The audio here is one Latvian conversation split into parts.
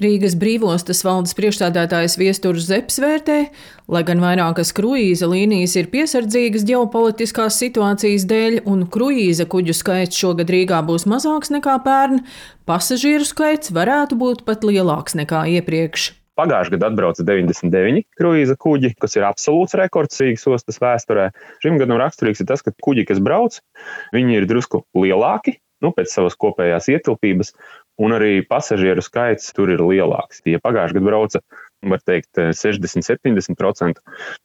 Rīgas brīvostas valdes priekšstādātājs Viesturs Zeps vērtē, lai gan vairākas kruīza līnijas ir piesardzīgas ģeopolitiskās situācijas dēļ un kruīza kuģu skaits šogad Rīgā būs mazāks nekā pērn, pasažieru skaits varētu būt pat lielāks nekā iepriekš. Pagājušajā gadā atbrauca 99 kruīza kuģi, kas ir absolūts rekords Rīgas ostas vēsturē. Šim gadam raksturīgs ir tas, ka kuģi, kas brauc, viņi ir drusku lielāki, nu, pēc savas kopējās ietilpības, un arī pasažieru skaits tur ir lielāks. Ja pagājušajā gadā brauca, var teikt, 60-70%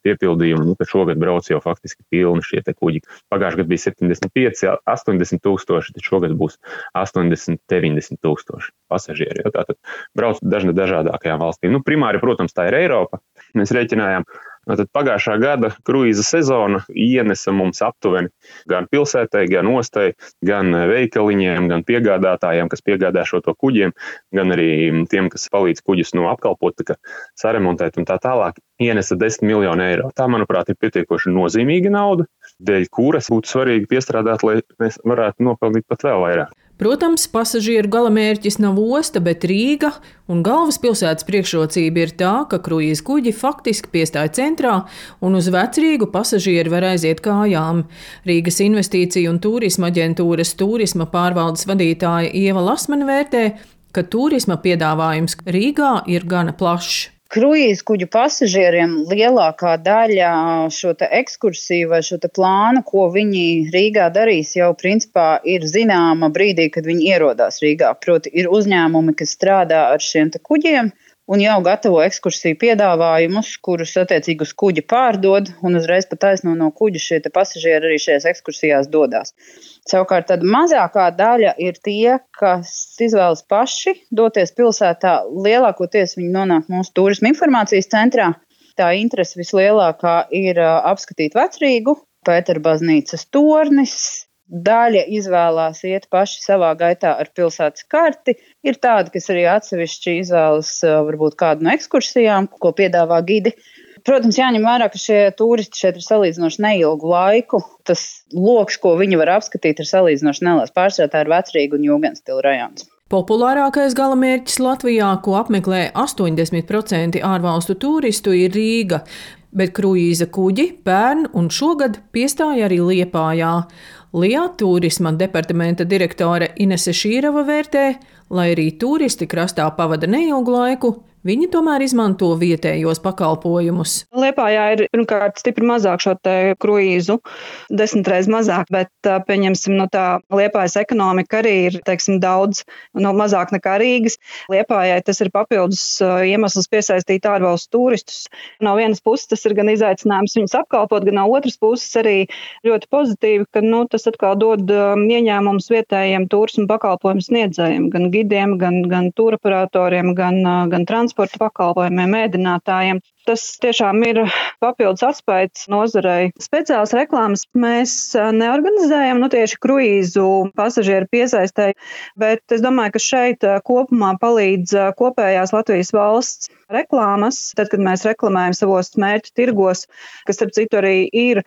piepildījumu, nu, tad šogad brauc jau faktiski pilni šie kuģi. Pagājušajā gadā bija 75, 80 tūkstoši, tad šogad būs 80, 90 tūkstoši pasažieri. Ja? Tātad brauc dažna dažādākajām valstīm. Nu, primāri, protams, tā ir Eiropa. Mēs rēķinājām, Tad pagājušā gada kruīza sezona ienesa mums aptuveni gan pilsētai, gan ostai, gan veikaliņiem, gan piegādātājiem, kas piegādā šo to kuģiem, gan arī tiem, kas palīdz kuģus no apkalpot, saremontēt un tā tālāk. Ienesa 10 miljonu eiro. Tā, manuprāt, ir pietiekoši nozīmīga nauda, dēļ kuras būtu svarīgi piestrādāt, lai mēs varētu nopelnīt pat vēl vairāk. Protams, pasažieru galamērķis nav osta, bet Rīga, un galvaspilsētas priekšrocība ir tā, ka kruīza kuģi faktiski piestāja centrā, un uz vecrīgu pasažieri var aiziet kājām. Rīgas investīciju un turisma aģentūras turisma pārvaldes vadītāja Ieva Lasmane vērtē, ka turisma piedāvājums Rīgā ir gana plašs. Kruīzu kuģu pasažieriem lielākā daļa šo ekskursiju vai šo plānu, ko viņi Rīgā darīs, jau principā ir zināma brīdī, kad viņi ierodās Rīgā. Proti, ir uzņēmumi, kas strādā ar šiem kuģiem, un jau gatavo ekskursiju piedāvājumus, kurus attiecīgi uz kuģa pārdod, un uzreiz pa taisno no kuģa šie pasažieri arī šajās ekskursijās dodas. Savukārt, mazākā daļa ir tie, kas izvēlas paši doties pilsētā. Lielākoties viņi nonāk mūsu turisma informācijas centrā. Tā interese vislielākā ir apskatīt vecrīgu, Pēterbaznīcas tornis, Daļa izvēlās iet paši savā gaitā ar pilsētas karti. Ir tādi, kas arī atsevišķi izvēlas varbūt kādu no ekskursijām, ko piedāvā gidi. Protams, jāņem vērā, ka šie turisti šeit ir salīdzinoši neilgu laiku. Tas lokus, ko viņi var apskatīt, ir salīdzinoši neliels. Pārsvarā tā ir vecrīga un jūgenstila rajons. Populārākais galamērķis Latvijā, ko apmeklē 80% ārvalstu turistu, ir Rīga, bet kruīza kuģi pērn un šogad piestāja arī Liepājā. Lijā turisma departamenta direktore Inese Šīrava vērtē, lai arī turisti krastā pavada neilgu laiku, Viņi tomēr izmanto vietējos pakalpojumus. Liepājā ir pirmkārt stipri mazāk šo kruīzu, desmitreiz mazāk, bet pieņemsim, no tā Liepājas ekonomika arī ir teiksim, daudz no mazāk nekā Rīgas. Liepājai tas ir papildus iemesls piesaistīt ārvalstu turistus. No vienas puses tas ir gan izaicinājums viņus apkalpot, gan no otras puses arī ļoti pozitīvi, ka nu, tas atkal dod ieņēmumus vietējiem turismu pakalpojumu sniedzējiem, gan gidiem, gan, gan turoperatoriem, gan, gan transportiem transporta pakalpojumiem, ēdinātājiem. Tas tiešām ir papildus atspējas nozarei. Speciālas reklāmas mēs neorganizējam, nu tieši kruīzu pasažieru piesaistē, bet es domāju, ka šeit kopumā palīdz kopējās Latvijas valsts reklāmas, tad, kad mēs reklamējam savos mērķu tirgos, kas, starp citu, arī ir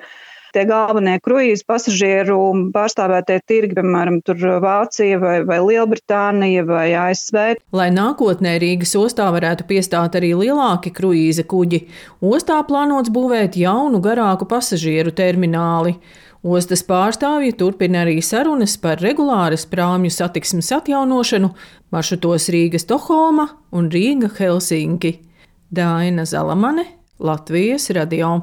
tie galvenie kruīzu pasažieru pārstāvētie tirgi, piemēram, Vācija vai, vai Lielbritānija vai ASV. Lai nākotnē Rīgas ostā varētu piestāt arī lielāki kruīza kuģi, ostā plānots būvēt jaunu, garāku pasažieru termināli. Ostas pārstāvji turpina arī sarunas par regulāras prāmju satiksmes atjaunošanu maršrutos Rīga-Stokholma un Rīga-Helsinki. Daina Zalamane, Latvijas radio.